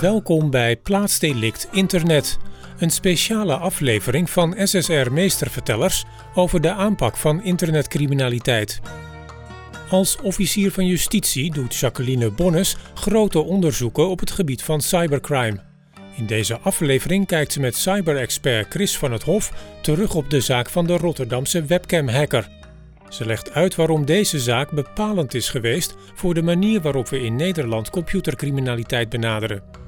Welkom bij Plaatsdelict Internet, een speciale aflevering van SSR Meestervertellers over de aanpak van internetcriminaliteit. Als officier van justitie doet Jacqueline Bonnes grote onderzoeken op het gebied van cybercrime. In deze aflevering kijkt ze met cyberexpert Chris van het Hof terug op de zaak van de Rotterdamse webcam-hacker. Ze legt uit waarom deze zaak bepalend is geweest voor de manier waarop we in Nederland computercriminaliteit benaderen.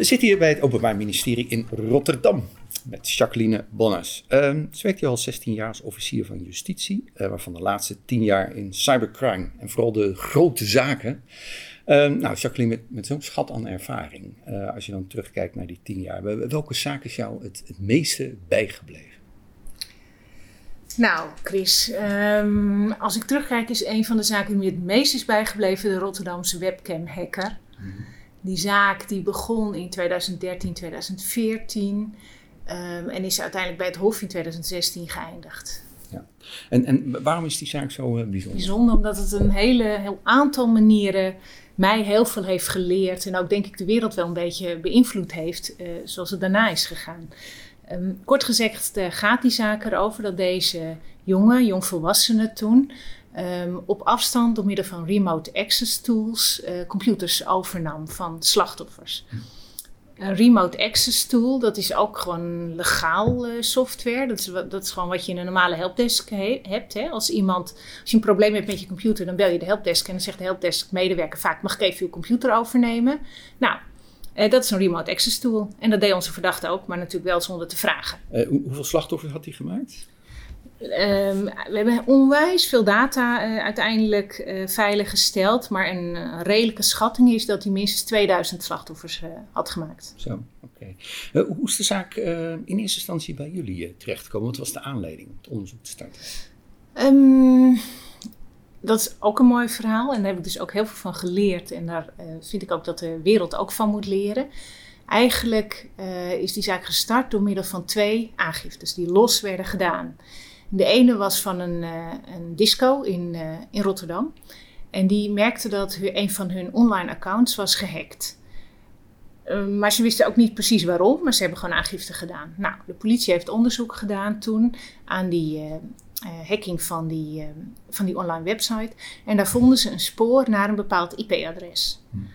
We zitten hier bij het Openbaar Ministerie in Rotterdam met Jacqueline Bonnes. Uh, ze werkt hier al 16 jaar als officier van justitie, uh, waarvan de laatste 10 jaar in cybercrime en vooral de grote zaken. Uh, nou, Jacqueline, met, met zo'n schat aan ervaring, eh, als je dan terugkijkt naar die 10 jaar, welke zaak is jou het, het meeste bijgebleven? Nou, Chris, um, als ik terugkijk, is een van de zaken die me het meest is bijgebleven de Rotterdamse webcam-hacker. Mm -hmm. Die zaak die begon in 2013, 2014 um, en is uiteindelijk bij het Hof in 2016 geëindigd. Ja. En, en waarom is die zaak zo uh, bijzonder? Bijzonder omdat het een hele, heel aantal manieren mij heel veel heeft geleerd en ook denk ik de wereld wel een beetje beïnvloed heeft uh, zoals het daarna is gegaan. Um, kort gezegd uh, gaat die zaak erover dat deze jongen, jongvolwassene toen, um, op afstand door middel van remote access tools uh, computers overnam van slachtoffers. Een remote access tool, dat is ook gewoon legaal uh, software. Dat is, dat is gewoon wat je in een normale helpdesk he hebt. Hè. Als iemand, als je een probleem hebt met je computer, dan bel je de helpdesk en dan zegt de helpdesk medewerker vaak, mag ik even uw computer overnemen? Nou, uh, dat is een remote access tool. En dat deed onze verdachte ook, maar natuurlijk wel zonder te vragen. Uh, hoeveel slachtoffers had hij gemaakt? Um, we hebben onwijs veel data uh, uiteindelijk uh, veilig gesteld. Maar een uh, redelijke schatting is dat hij minstens 2000 slachtoffers had gemaakt. Zo, oké. Okay. hoe is de zaak in eerste instantie bij jullie terechtgekomen? Wat was de aanleiding om het onderzoek te starten? Um, dat is ook een mooi verhaal. En daar heb ik dus ook heel veel van geleerd. En daar vind ik ook dat de wereld ook van moet leren. Eigenlijk is die zaak gestart door middel van twee aangiftes die los werden gedaan. De ene was van een, uh, een disco in, uh, in Rotterdam. En die merkte dat een van hun online accounts was gehackt. Uh, maar ze wisten ook niet precies waarom, maar ze hebben gewoon aangifte gedaan. Nou, de politie heeft onderzoek gedaan toen aan die hacking van die, van die online website. En daar vonden ze een spoor naar een bepaald IP-adres. Hmm.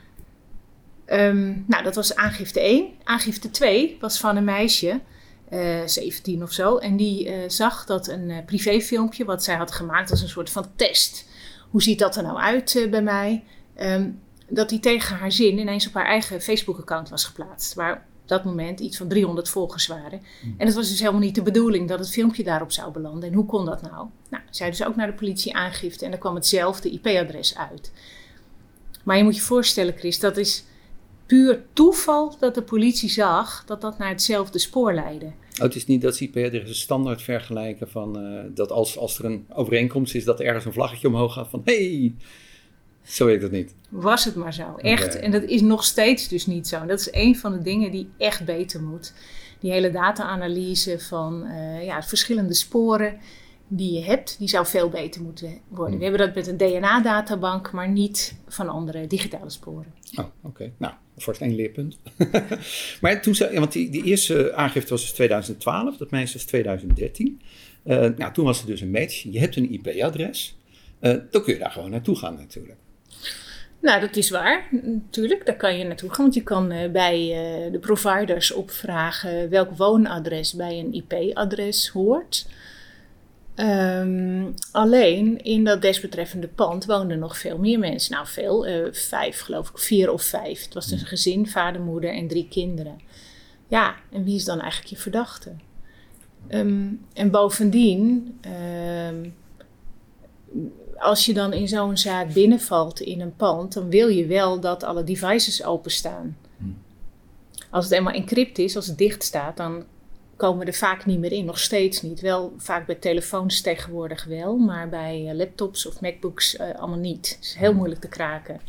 Um, nou, dat was aangifte 1. Aangifte 2 was van een meisje uh, 17 of zo. En die uh, zag dat een uh, privéfilmpje wat zij had gemaakt als een soort van test. Hoe ziet dat er nou uit bij mij? Um, dat die tegen haar zin ineens op haar eigen Facebook-account was geplaatst. Waar op dat moment iets van 300 volgers waren. Mm. En het was dus helemaal niet de bedoeling dat het filmpje daarop zou belanden. En hoe kon dat nou? Nou, zij dus ook naar de politie aangifte en daar kwam hetzelfde IP-adres uit. Maar je moet je voorstellen, Chris, dat is puur toeval dat de politie zag dat dat naar hetzelfde spoor leidde. Oh, het is niet dat ze IP-adressen standaard vergelijken van uh, dat als, als er een overeenkomst is dat er ergens een vlaggetje omhoog gaat van hey, zo werkt dat niet. Was het maar zo, echt. Okay. En dat is nog steeds dus niet zo. Dat is een van de dingen die echt beter moet. Die hele data-analyse van uh, ja, verschillende sporen die je hebt, die zou veel beter moeten worden. Hmm. We hebben dat met een DNA-databank, maar niet van andere digitale sporen. Oh, oké. Okay. Nou, voor één leerpunt. maar toen ze, want die, eerste aangifte was dus 2012, dat meisje is 2013. Uh, nou, toen was er dus een match. Je hebt een IP-adres. Uh, dan kun je daar gewoon naartoe gaan natuurlijk. Nou, dat is waar. Natuurlijk, daar kan je naartoe gaan. Want je kan uh, bij de providers opvragen welk woonadres bij een IP-adres hoort. Um, alleen in dat desbetreffende pand woonden nog veel meer mensen. Nou, veel, uh, vijf geloof ik, vier of vijf. Het was dus een gezin, vader, moeder en drie kinderen. Ja, en wie is dan eigenlijk je verdachte? Um, en bovendien, um, als je dan in zo'n zaak binnenvalt in een pand, dan wil je wel dat alle devices openstaan. Als het eenmaal encrypt is, als het dicht staat, dan komen er vaak niet meer in. Nog steeds niet. Wel vaak bij telefoons tegenwoordig wel, maar bij uh, laptops of MacBooks uh, allemaal niet. Het is heel moeilijk te kraken.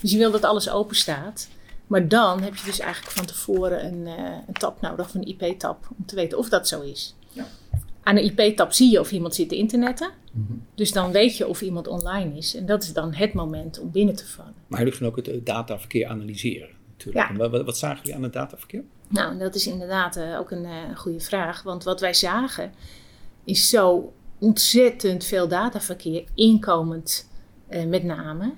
Dus je wil dat alles open staat. Maar dan heb je dus eigenlijk van tevoren een, uh, een tab nodig, of een IP-tab, om te weten of dat zo is. Ja. Aan een IP-tab zie je of iemand zit te internetten. Mm -hmm. Dus dan weet je of iemand online is. En dat is dan het moment om binnen te vallen. Maar jullie gaan ook het dataverkeer analyseren. Natuurlijk. Ja. En Wat, wat zagen jullie aan het dataverkeer? Nou, dat is inderdaad eh, ook een eh, goede vraag. Want wat wij zagen is zo ontzettend veel dataverkeer, inkomend eh, met name.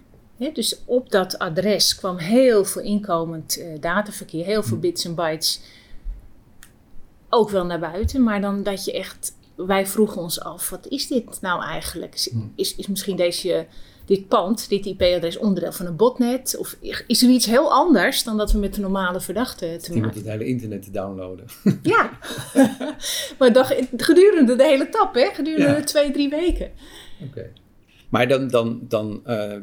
Dus op dat adres kwam heel veel inkomend dataverkeer, heel veel bits en bytes ook wel naar buiten. Maar dan dat je echt, wij vroegen ons af, wat is dit nou eigenlijk? Is, is, is misschien deze, dit pand, dit IP-adres onderdeel van een botnet? Of is er iets heel anders dan dat we met de normale verdachten te maken het hele internet te downloaden. ja, maar dag, gedurende de hele tap, hè? gedurende Ja. twee, drie weken. Oké. Maar dan, dan, dan eh,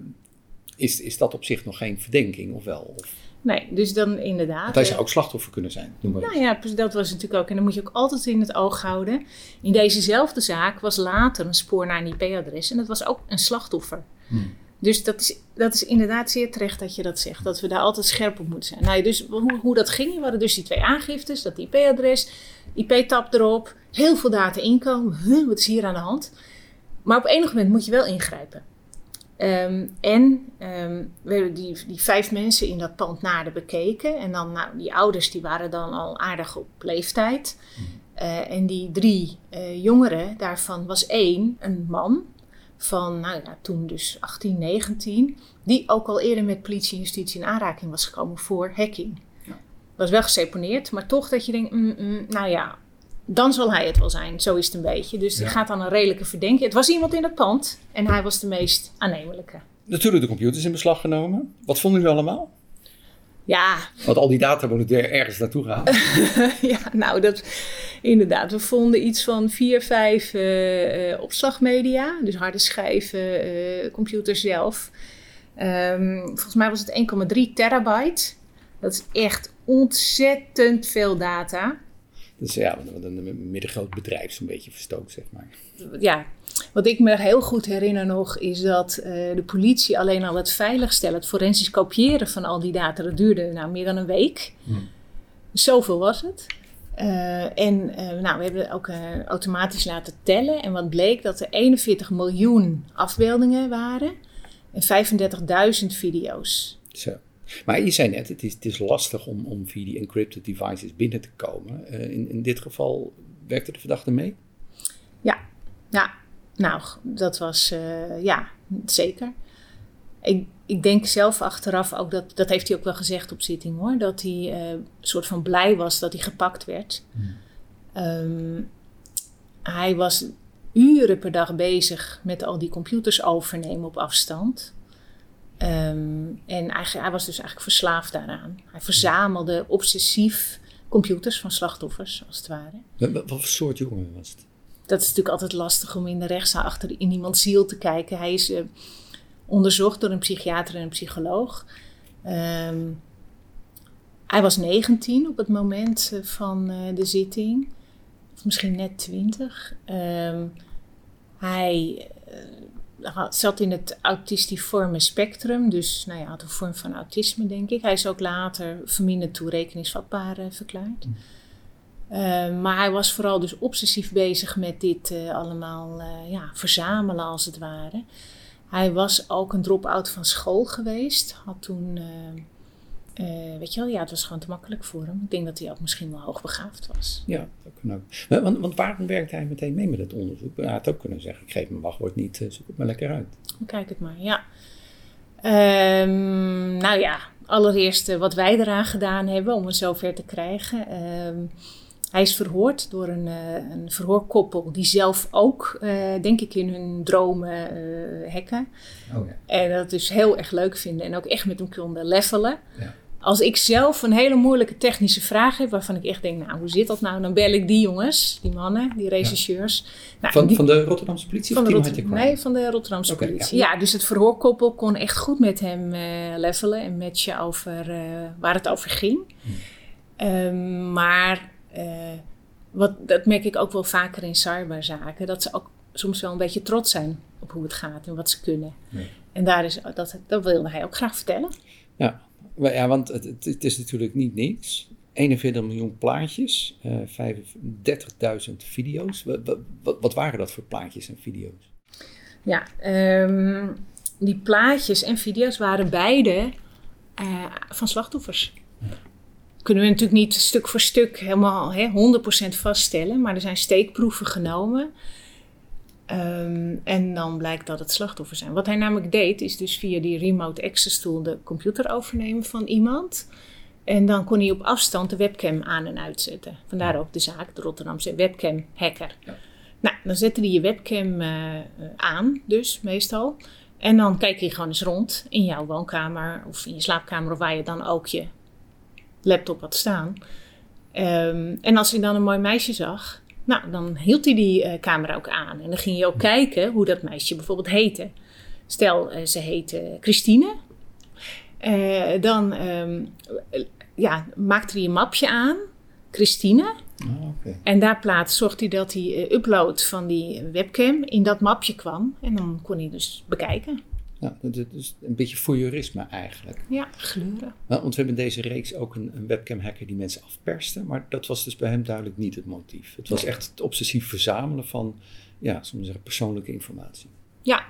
is, is dat op zich nog geen verdenking, of wel? Of, Nee, dus dan inderdaad. want hij eh, zou ook slachtoffer kunnen zijn, noem maar. Nou ja, dat was natuurlijk ook. En dan moet je ook altijd in het oog houden. In dezezelfde zaak was later een spoor naar een IP-adres. En dat was ook een slachtoffer. Hmm. Dus dat is, dat is inderdaad zeer terecht dat je dat zegt. Dat we daar altijd scherp op moeten zijn. Nou, dus hoe, hoe dat ging, we hadden dus die twee aangiftes. Dat IP-adres, IP-tap erop. Heel veel data inkomen. Huh, wat is hier aan de hand? Maar op enig moment moet je wel ingrijpen. Ehm, en ehm, we hebben die, die vijf mensen in dat pand nader bekeken. En dan, nou, die ouders die waren dan al aardig op leeftijd. Eh, en die drie eh, jongeren, daarvan was één, een man van, nou ja, toen dus 18, 19, die ook al eerder met politie en justitie in aanraking was gekomen voor hacking. Was wel geseponeerd, maar toch dat je denkt, mm, mm, nou ja, dan zal hij het wel zijn. Zo is het een beetje. Dus Ja. gaat dan een redelijke verdenking. Het was iemand in het pand en hij was de meest aannemelijke. Natuurlijk de computers in beslag genomen. Wat vonden jullie allemaal? Ja, Want al die data moet er ergens naartoe gaan. ja, nou, dat, inderdaad. We vonden iets van vier, vijf eh, eh, opslagmedia. Dus harde schijven, eh computer zelf. Ehm, volgens mij was het 1,3 terabyte. Dat is echt ontzettend veel data. Dus ja, wat een middengroot bedrijf zo'n beetje verstookt, zeg maar. Ja, wat ik me heel goed herinner nog is dat eh, de politie alleen al het veiligstellen, het forensisch kopiëren van al die data, dat duurde nou meer dan een week. Hmm. Zoveel was het. Eh, en eh, nou, we hebben ook eh, automatisch laten tellen. En wat bleek dat er 41 miljoen afbeeldingen waren en 35.000 video's. Zo. Maar je zei net, het is, het is lastig om, om via die encrypted devices binnen te komen. Eh, in, in dit geval werkte de verdachte mee? Ja, ja. nou, dat was, eh, ja, zeker. Ik, ik denk zelf achteraf ook, dat, dat heeft hij ook wel gezegd op zitting hoor, dat hij eh, een soort van blij was dat hij gepakt werd. Ehm, hij was uren per dag bezig met al die computers overnemen op afstand. Ehm, en eigenlijk, hij was dus eigenlijk verslaafd daaraan. Hij verzamelde obsessief computers van slachtoffers, als het ware. Wat, wat voor soort jongen was het? Dat is natuurlijk altijd lastig om in de rechtszaal achter in iemands ziel te kijken. Hij is eh, onderzocht door een psychiater en een psycholoog. Ehm, hij was 19 op het moment eh, van eh, de zitting, of misschien net 20. Ehm, hij zat in het autistiforme spectrum, dus nou ja, had een vorm van autisme, denk ik. Hij is ook later verminderd toerekeningsvatbaar eh, verklaard. Uh, maar hij was vooral dus obsessief bezig met dit uh, allemaal uh, ja, verzamelen als het ware. Hij was ook een drop-out van school geweest. Had toen, uh, weet je wel, ja, het was gewoon te makkelijk voor hem. Ik denk dat hij ook misschien wel hoogbegaafd was. Ja, dat kan ook. Want, want waarom werkte hij meteen mee met het onderzoek? Hij had ook kunnen zeggen, ik geef mijn wachtwoord niet, eh, zoek het maar lekker uit. Kijk het maar, ja. Um, nou ja, allereerst wat wij eraan gedaan hebben om het zover te krijgen. Um, hij is verhoord door een, een verhoorkoppel die zelf ook, uh, denk ik, in hun dromen uh, hacken. Oh, ja. En dat dus heel erg leuk vinden en ook echt met hem konden levelen. Ja. Als ik zelf een hele moeilijke technische vraag heb, waarvan ik echt denk, nou, hoe zit dat nou? Dan bel ik die jongens, die mannen, die rechercheurs. Ja. Nou, van, die, van de Rotterdamse politie van de? Nee, van de Rotterdamse politie. ja. Ja. dus het verhoorkoppel kon echt goed met hem uh, levelen en matchen over uh, waar het over ging. Hm. Um, maar uh, wat, dat merk ik ook wel vaker in cyberzaken, dat ze ook soms wel een beetje trots zijn op hoe het gaat en wat ze kunnen. Nee. En daar is, dat, dat wilde hij ook graag vertellen. Ja, ja want het, het, is natuurlijk niet niks. 41 miljoen plaatjes, uh, 35.000 video's. Wat, waren dat voor plaatjes en video's? Ja, um, die plaatjes en video's waren beide uh, van slachtoffers. kunnen we natuurlijk niet stuk voor stuk helemaal hè, 100% vaststellen, maar er zijn steekproeven genomen. Ehm, en dan blijkt dat het slachtoffer zijn. Wat hij namelijk deed, is dus via die remote access tool de computer overnemen van iemand. En dan kon hij op afstand de webcam aan en uitzetten. Vandaar ook de zaak, de Rotterdamse webcam hacker. Ja. Nou, dan zette hij je webcam uh, aan, dus meestal. En dan kijk je gewoon eens rond in jouw woonkamer of in je slaapkamer of waar je dan ook je laptop had staan. Um, en als hij dan een mooi meisje zag, nou, dan hield hij die uh, camera ook aan. En dan ging je ook kijken hoe dat meisje bijvoorbeeld heette. Stel, uh, ze heette Christine. Uh, dan um, ja, maakte hij een mapje aan, Christine. Oh, okay. En daar plaats zorgde hij dat die upload van die webcam in dat mapje kwam. En dan kon hij dus bekijken. Ja, dat is een beetje voyeurisme eigenlijk. Ja, gleuren. Nou, want we hebben in deze reeks ook een, een webcam-hacker die mensen afperste. Maar dat was dus bij hem duidelijk niet het motief. Het was echt het obsessief verzamelen van, ja, zeggen, persoonlijke informatie. Ja,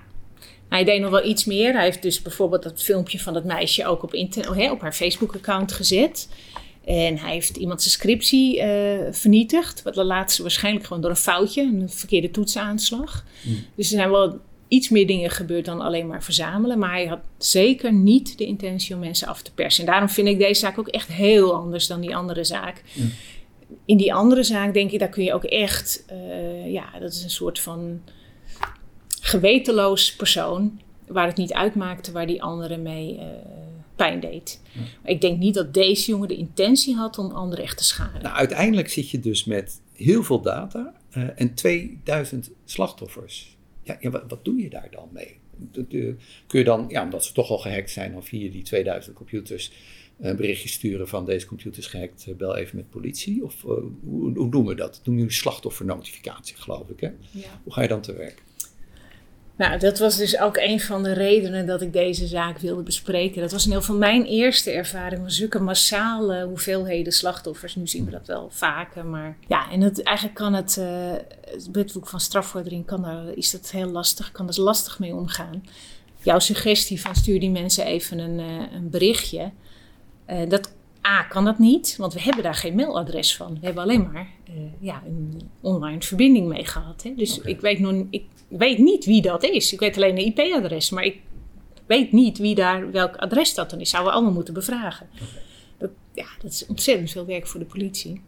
hij deed nog wel iets meer. Hij heeft dus bijvoorbeeld dat filmpje van dat meisje ook op, internet, op haar Facebook-account gezet. En hij heeft iemand zijn scriptie uh, vernietigd. Wat de laatste waarschijnlijk gewoon door een foutje, een verkeerde toetsaanslag. Mm. Dus er zijn wel iets meer dingen gebeurd dan alleen maar verzamelen. Maar hij had zeker niet de intentie om mensen af te persen. En daarom vind ik deze zaak ook echt heel anders dan die andere zaak. In die andere zaak denk ik, daar kun je ook echt, uh, ja, dat is een soort van gewetenloos persoon. Waar het niet uitmaakte waar die andere mee uh, pijn deed. Ik denk niet dat deze jongen de intentie had om anderen echt te schaden. Nou, uiteindelijk zit je dus met heel veel data uh, en 2000 slachtoffers ja, ja wat, wat, doe je daar dan mee? kun je dan, ja, omdat ze toch al gehackt zijn, dan via die 2000 computers een eh, berichtje sturen van deze computer is gehackt, eh, bel even met politie? Of uh, hoe, hoe, doen we dat? Doen we slachtoffernotificatie, geloof ik. Hè? Ja. Hoe ga je dan te werk? Nou, dat was dus ook een van de redenen dat ik deze zaak wilde bespreken. Dat was in ieder geval mijn eerste ervaring van zulke massale hoeveelheden slachtoffers. Nu zien we dat wel vaker, maar ja, en het, eigenlijk kan het, uh, het wetboek van strafvordering, kan daar, is dat heel lastig, kan er lastig mee omgaan. Jouw suggestie van stuur die mensen even een, uh, een berichtje, uh, dat A, kan dat niet, want we hebben daar geen mailadres van. We hebben alleen maar ja, een online verbinding mee gehad. Hè? Dus ik weet nog, ik weet niet wie dat is. Ik weet alleen een IP-adres, maar ik weet niet wie daar, welk adres dat dan is. Zouden we allemaal moeten bevragen. Dat, ja, dat is ontzettend veel werk voor de politie.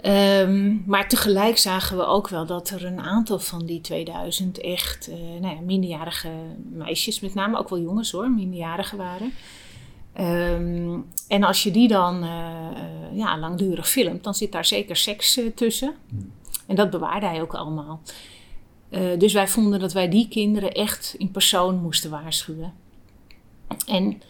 Ehm, maar tegelijk zagen we ook wel dat er een aantal van die 2000 echt uh, nou ja, minderjarige meisjes, met name ook wel jongens hoor, minderjarigen waren. Um, en als je die dan uh, ja, langdurig filmt, dan zit daar zeker seks tussen. Hmm. En dat bewaarde hij ook allemaal. Uh, dus wij vonden dat wij die kinderen echt in persoon moesten waarschuwen. En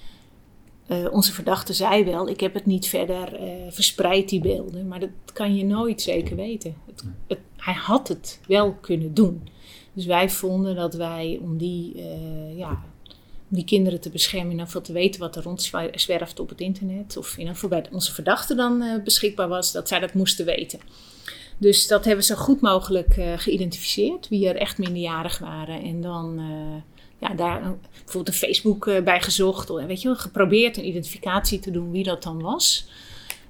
onze verdachte zei wel: Ik heb het niet verder verspreid, die beelden. Maar dat kan je nooit zeker weten. Het, het, hij had het wel kunnen doen. Dus wij vonden dat wij, om die, ja, die kinderen te beschermen, in ieder te weten wat er rondzwerft op het internet, of in ieder geval onze verdachte dan beschikbaar was, dat zij dat moesten weten. Dus dat hebben ze goed mogelijk uh, geïdentificeerd, wie er echt minderjarig waren. En dan uh, ja, daar bijvoorbeeld een Facebook bij gezocht. Weet je geprobeerd een identificatie te doen wie dat dan was.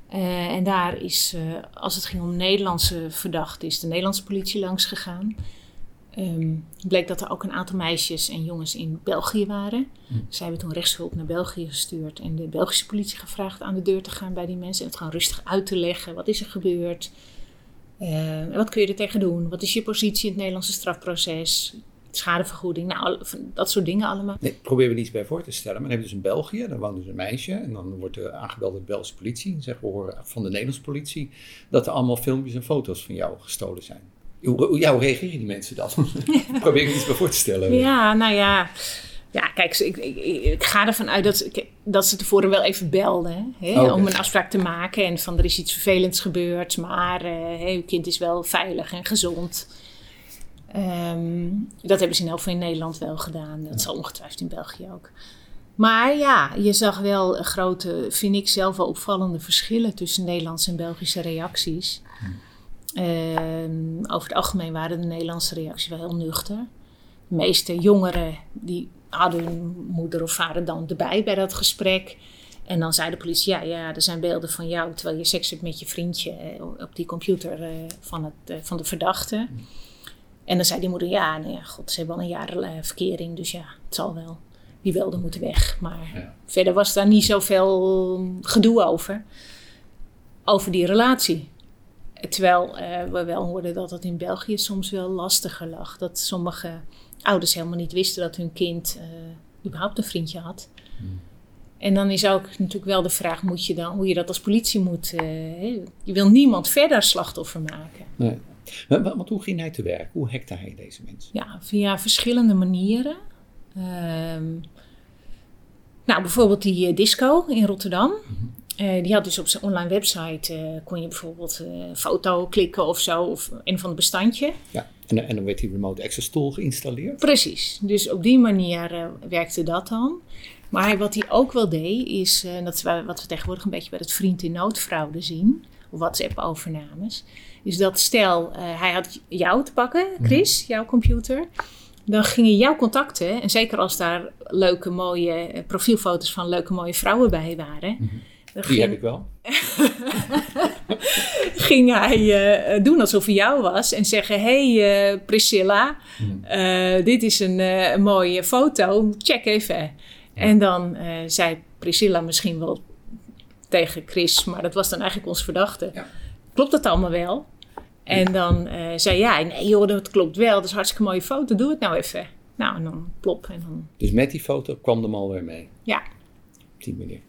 en daar is, als het ging om Nederlandse verdachten, is de Nederlandse politie langs gegaan. Um, bleek dat er ook een aantal meisjes en jongens in België waren. Hm. Zij hebben toen rechtshulp naar België gestuurd en de Belgische politie gevraagd aan de deur te gaan bij die mensen en het gewoon rustig uit te leggen. Wat is er gebeurd? Uh, wat kun je er tegen doen? Wat is je positie in het Nederlandse strafproces? Schadevergoeding, nou, dat soort dingen allemaal. Nee, probeer we niet bij voor te stellen. Maar dan heb je dus een België, daar woont dus een meisje. En dan wordt er aangebeld door de Belgische politie. En zeggen we horen van de Nederlandse politie dat er allemaal filmpjes en foto's van jou gestolen zijn. Hoe, hoe, reageren die mensen dan? probeer ik iets bij voor te stellen. Ja, nou ja. Ja, kijk, ik, ik, ik, ga ervan uit dat, dat ze tevoren wel even belden hè, om een afspraak te maken. En van er is iets vervelends gebeurd, maar uh, uw kind is wel veilig en gezond. Um, dat hebben ze in elk geval in Nederland wel gedaan. Dat zal ongetwijfeld in België ook. Maar ja, je zag wel grote, vind ik zelf wel opvallende verschillen tussen Nederlandse en Belgische reacties. Um, over het algemeen waren de Nederlandse reacties wel heel nuchter. De meeste jongeren die hadden hun moeder of vader dan erbij bij dat gesprek. En dan zei de politie, ja, ja, er zijn beelden van jou terwijl je seks hebt met je vriendje eh, op die computer eh, van, het, eh, van de verdachte. En dan zei die moeder, ja, nou ja, god, ze hebben al een jaar verkering, dus ja, het zal wel. Die beelden moeten weg. Maar Ja. verder was daar niet zoveel gedoe over. Over die relatie. Terwijl eh, we wel hoorden dat het in België soms wel lastiger lag. Dat sommige ouders helemaal niet wisten dat hun kind eh, überhaupt een vriendje had. En dan is ook natuurlijk wel de vraag moet je dan, hoe je dat als politie moet. hè? je wil niemand verder slachtoffer maken. Nee. Want hoe ging hij te werk? Hoe hackte hij deze mensen? Ja, via verschillende manieren. Ehm, nou, bijvoorbeeld die disco in Rotterdam. Eh, die had dus op zijn online website, eh, kon je bijvoorbeeld eh, een foto klikken of zo, of een van de bestandje. Ja. En, en dan werd die remote access tool geïnstalleerd. Precies, dus op die manier werkte dat dan. Maar wat hij ook wel deed, is, dat is wa- wat we tegenwoordig een beetje bij het vriend in noodfraude zien, of WhatsApp-overnames, is dat stel, hij had jou te pakken, Chris, jouw computer. Dan gingen jouw contacten, en zeker als daar leuke mooie profielfoto's van leuke mooie vrouwen bij waren, dan Die ging- heb ik wel. ging hij eh, doen alsof hij jou was en zeggen: Hey eh, Priscilla, eh, dit is een, eh, een mooie foto, check even. En dan eh, zei Priscilla misschien wel tegen Chris, maar dat was dan eigenlijk ons verdachte: Ja. Klopt dat allemaal wel? En dan eh, zei jij: Nee, joh, dat klopt wel, dat is een hartstikke mooie foto, doe het nou even. Nou, en dan plop. En dan, Dus met die foto kwam de malware mee. ja, Op die manier.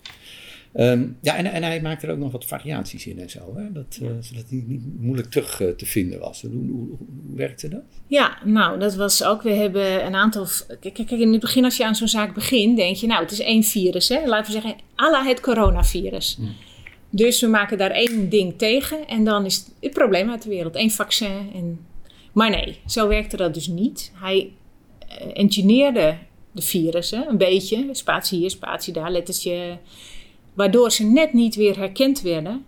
Ehm, ja, en, en hij maakte er ook nog wat variaties in en zo. Hè? Dat, eh, zodat hij niet moeilijk terug eh, te vinden was. Hoe, hoe, werkte dat? Ja, nou, dat was ook. We hebben een aantal. Kijk, in het begin, als je aan zo'n zaak begint, denk je, nou, het is één virus, hè? Laten we zeggen, à la het coronavirus. Dus we maken daar één ding tegen en dan is het probleem uit de wereld. Eén vaccin. En... Maar nee, zo werkte dat dus niet. Hij eh, engineerde de virussen een beetje, spatie hier, spatie daar, lettertje, waardoor ze net niet weer herkend werden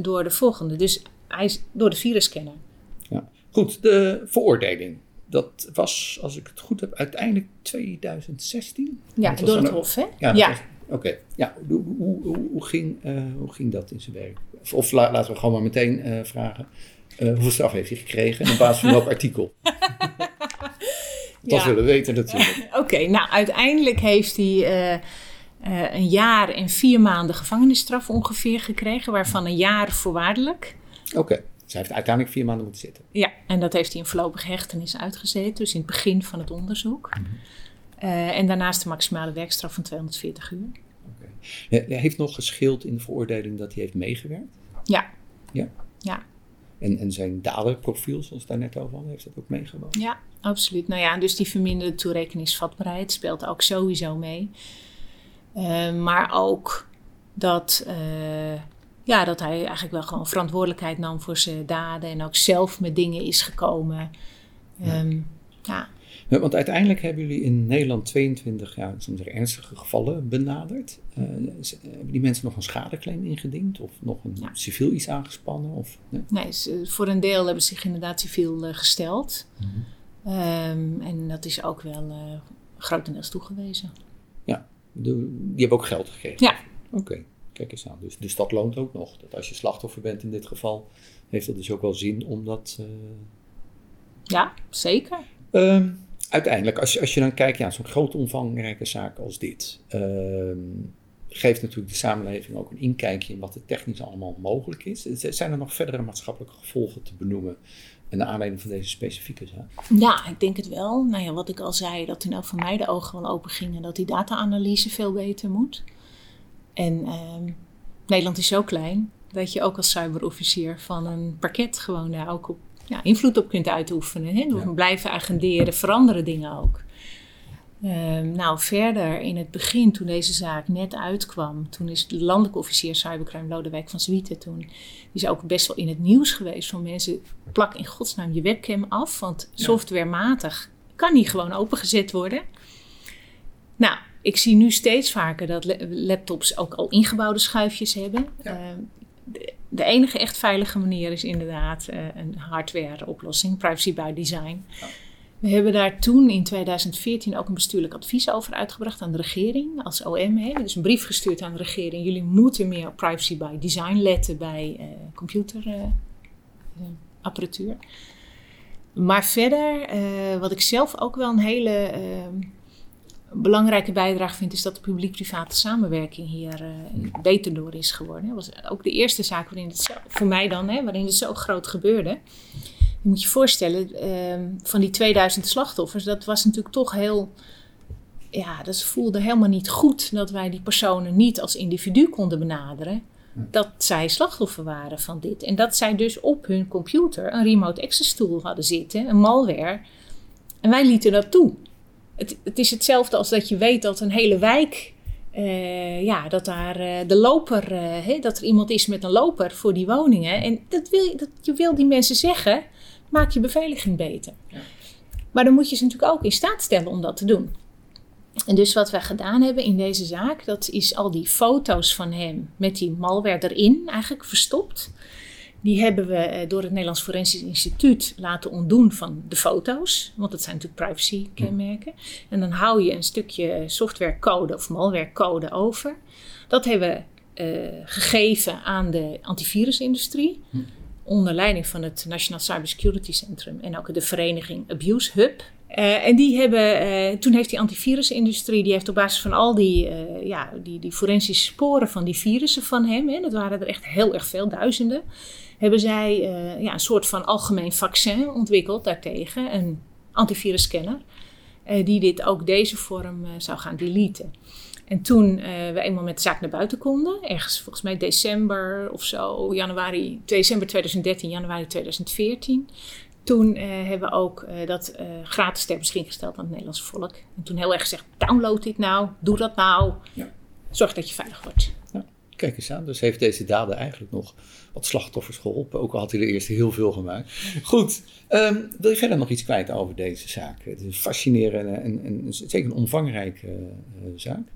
door de volgende. Dus hij is door de virusscanner. Ja. Goed, de veroordeling. Dat was, als ik het goed heb, uiteindelijk 2016? Ja, door het Hof, hè? Ja, Oké, ja, hoe, hoe, hoe, hoe ging, eh, hoe ging dat in zijn werk? Of, of la- laten we gewoon maar meteen eh, vragen. eh, hoeveel straf heeft hij gekregen en op basis van welk artikel? Dat Ja. willen we weten natuurlijk. Oké, nou uiteindelijk heeft hij eh, een jaar en vier maanden gevangenisstraf ongeveer gekregen, waarvan een jaar voorwaardelijk. Oké, dus hij heeft uiteindelijk vier maanden moeten zitten. Ja, en dat heeft hij in voorlopige hechtenis uitgezeten, dus in het begin van het onderzoek. Eh, en daarnaast de maximale werkstraf van 240 uur. Oké. Hij heeft nog geschild in de veroordeling dat hij heeft meegewerkt. Ja, Ja. ja, En, en zijn daderprofiel, zoals daar net over hadden, heeft dat ook meegewogen. ja, absoluut. Nou ja, dus die verminderde toerekeningsvatbaarheid speelt ook sowieso mee. Eh, maar ook dat, eh, ja, dat hij eigenlijk wel gewoon verantwoordelijkheid nam voor zijn daden en ook zelf met dingen is gekomen. Ehm, ja. Ja, want uiteindelijk hebben jullie in Nederland 22 ja, soms zeggen, ernstige gevallen benaderd. Eh, hebben die mensen nog een schadeclaim ingediend? Of nog een Ja. civiel iets aangespannen? Of, nee? Voor een deel hebben ze zich inderdaad civiel gesteld. Ehm, en dat is ook wel grotendeels toegewezen. De- die hebben ook geld gekregen? Ja. Oké, kijk eens aan. Dus, dus dat loont ook nog. Dat als je slachtoffer bent in dit geval, heeft dat dus ook wel zin om dat... eh, Ja, zeker. Ehm, uiteindelijk, als je, als je dan kijkt, ja, zo'n groot omvangrijke zaak als dit, ehm, geeft natuurlijk de samenleving ook een inkijkje in wat er technisch allemaal mogelijk is. Zijn er nog verdere maatschappelijke gevolgen te benoemen naar aanleiding van deze specifieke zaak? Ja, ik denk het wel. Nou ja, wat ik al zei, dat in elk van mij de ogen wel open gingen. Dat die data-analyse veel beter moet. En ehm, Nederland is zo klein dat je ook als cyberofficier van een parket gewoon daar ook op, ja, invloed op kunt uitoefenen. Hè? Door Ja. blijven agenderen, veranderen dingen ook. Ehm, nou, verder in het begin, toen deze zaak net uitkwam, toen is de landelijke officier cybercrime Lodewijk van Zwieten, toen die is ook best wel in het nieuws geweest van mensen, plak in godsnaam je webcam af, want softwarematig kan die gewoon opengezet worden. Nou, ik zie nu steeds vaker dat la- laptops ook al ingebouwde schuifjes hebben. Ehm, de, de enige echt veilige manier is inderdaad eh, een hardware oplossing, privacy by design. We hebben daar toen in 2014 ook een bestuurlijk advies over uitgebracht aan de regering als OM. Dus een brief gestuurd aan de regering. Jullie moeten meer op privacy by design letten bij uh, computerapparatuur. maar verder, wat ik zelf ook wel een hele belangrijke bijdrage vind, is dat de publiek-private samenwerking hier beter door is geworden. Dat was ook de eerste zaak waarin het voor mij dan, hè, waarin het zo groot gebeurde. Je moet je voorstellen, ehm, van die 2000 slachtoffers, dat was natuurlijk toch heel. Ja, dat voelde helemaal niet goed dat wij die personen niet als individu konden benaderen. Dat zij slachtoffer waren van dit. En dat zij dus op hun computer een remote access tool hadden zitten, een malware. En wij lieten dat toe. Het, het is hetzelfde als dat je weet dat een hele wijk uh, ja, dat daar uh, de loper, uh, dat er iemand is met een loper voor die woningen. En dat wil je, dat, je wil die mensen zeggen, maak je beveiliging beter. Maar dan moet je ze natuurlijk ook in staat stellen om dat te doen. En dus wat wij gedaan hebben in deze zaak, dat is al die foto's van hem met die malware erin eigenlijk verstopt. Die hebben we eh, door het Nederlands Forensisch Instituut laten ontdoen van de foto's. Want dat zijn natuurlijk privacy-kenmerken. En dan hou je een stukje softwarecode of malwarecode over. Dat hebben we uh, gegeven aan de antivirusindustrie. Onder leiding van het National Cybersecurity Centrum en ook de vereniging Abuse Hub. Uh, en die hebben, uh, toen heeft die antivirusindustrie, die heeft op basis van al die, uh, ja, die, die forensische sporen van die virussen van hem, hè, dat waren er echt heel erg veel, duizenden, hebben zij ja, een soort van algemeen vaccin ontwikkeld daartegen, een antivirusscanner, die dit ook deze vorm zou gaan deleten. En toen uh, we eenmaal met de zaak naar buiten konden, ergens volgens mij december of zo, januari, december 2013, januari 2014. Toen uh, hebben we ook uh, dat gratis ter beschikking gesteld aan het Nederlandse volk. En toen heel erg gezegd, download dit nou, doe dat nou. Ja. Zorg dat je veilig wordt. Ja. Kijk eens aan, dus heeft deze dader eigenlijk nog wat slachtoffers geholpen. Ook al had hij er eerst heel veel gemaakt. Goed, um, wil je verder nog iets kwijt over deze zaak? Het is een fascinerende en, en, en zeker een omvangrijke zaak.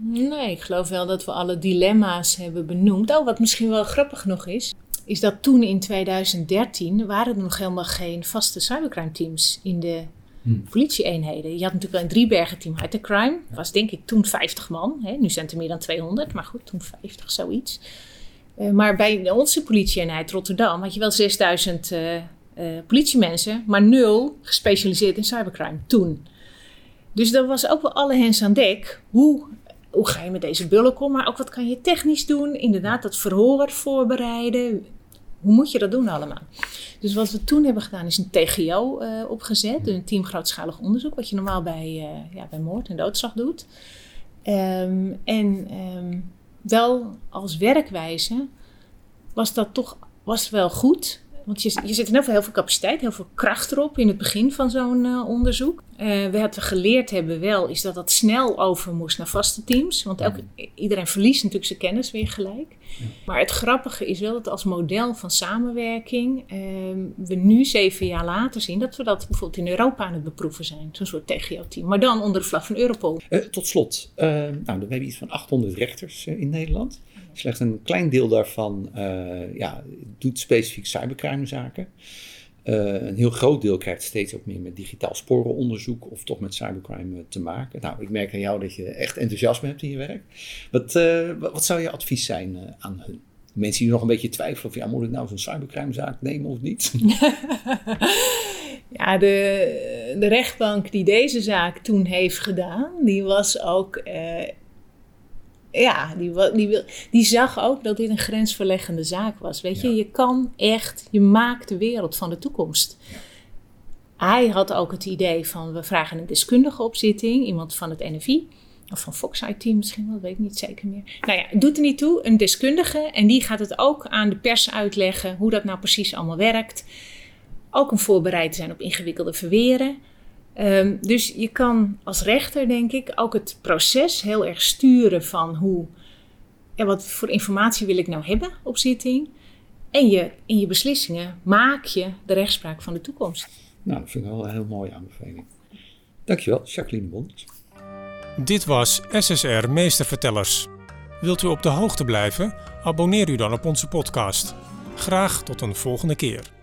Nee, ik geloof wel dat we alle dilemma's hebben benoemd. Oh, wat misschien wel grappig nog is, is dat toen in 2013 waren er nog helemaal geen vaste cybercrime teams in de hmm. politieeenheden. Je had natuurlijk wel een Driebergen team Hypercrime. Dat was denk ik toen 50 man. Hè? Nu zijn het er meer dan 200, maar goed, toen 50, zoiets. Uh, maar bij onze politieeenheid Rotterdam had je wel 6000 uh, uh, politiemensen, maar nul gespecialiseerd in cybercrime toen. Dus dat was ook wel alle hens aan dek. Hoe hoe ga je met deze bullen om? Maar ook wat kan je technisch doen? Inderdaad, dat verhoor voorbereiden. Hoe moet je dat doen allemaal? Dus wat we toen hebben gedaan is een TGO eh, opgezet. Een team grootschalig onderzoek. Wat je normaal bij, uh, ja, bij moord en doodslag doet. Um, en um, wel als werkwijze was dat toch was wel goed. Want je, je zit in heel veel, heel veel capaciteit, heel veel kracht erop in het begin van zo'n uh, onderzoek. Uh, we hebben geleerd hebben wel, is dat dat snel over moest naar vaste teams. Want elke, iedereen verliest natuurlijk zijn kennis weer gelijk. Maar het grappige is wel dat als model van samenwerking uh, we nu zeven jaar later zien dat we dat bijvoorbeeld in Europa aan het beproeven zijn. Zo'n soort TGO-team. Maar dan onder de vlag van Europol. Uh, tot slot, nou, we hebben iets van 800 rechters in Nederland. Slechts een klein deel daarvan uh, ja, doet specifiek cybercrimezaken. Uh, een heel groot deel krijgt steeds ook meer met digitaal sporenonderzoek of toch met cybercrime eh, te maken. Nou, ik merk aan jou dat je echt enthousiasme hebt in je werk. Wat, wat zou je advies zijn aan hun? Mensen die nog een beetje twijfelen of ja, moet ik nou zo'n cybercrimezaak nemen of niet? ja, de, de rechtbank die deze zaak toen heeft gedaan, die was ook ja, die, die, die zag ook dat dit een grensverleggende zaak was. Weet je, je kan echt, je maakt de wereld van de toekomst. Hij had ook het idee van we vragen een deskundige opzitting, iemand van het NFI. Of van Fox IT misschien wel, weet ik niet zeker meer. Nou ja, doet er niet toe, een deskundige. En die gaat het ook aan de pers uitleggen hoe dat nou precies allemaal werkt. Ook om voorbereid te zijn op ingewikkelde verweren. Um, dus je kan als rechter, denk ik, ook het proces heel erg sturen van hoe, ja, wat voor informatie wil ik nou hebben op zitting. En je, in je beslissingen maak je de rechtspraak van de toekomst. Nou, dat vind ik wel een heel mooie aanbeveling. Dankjewel, Jacqueline Bond. Dit was SSR Meestervertellers. Wilt u op de hoogte blijven? Abonneer u dan op onze podcast. Graag tot een volgende keer.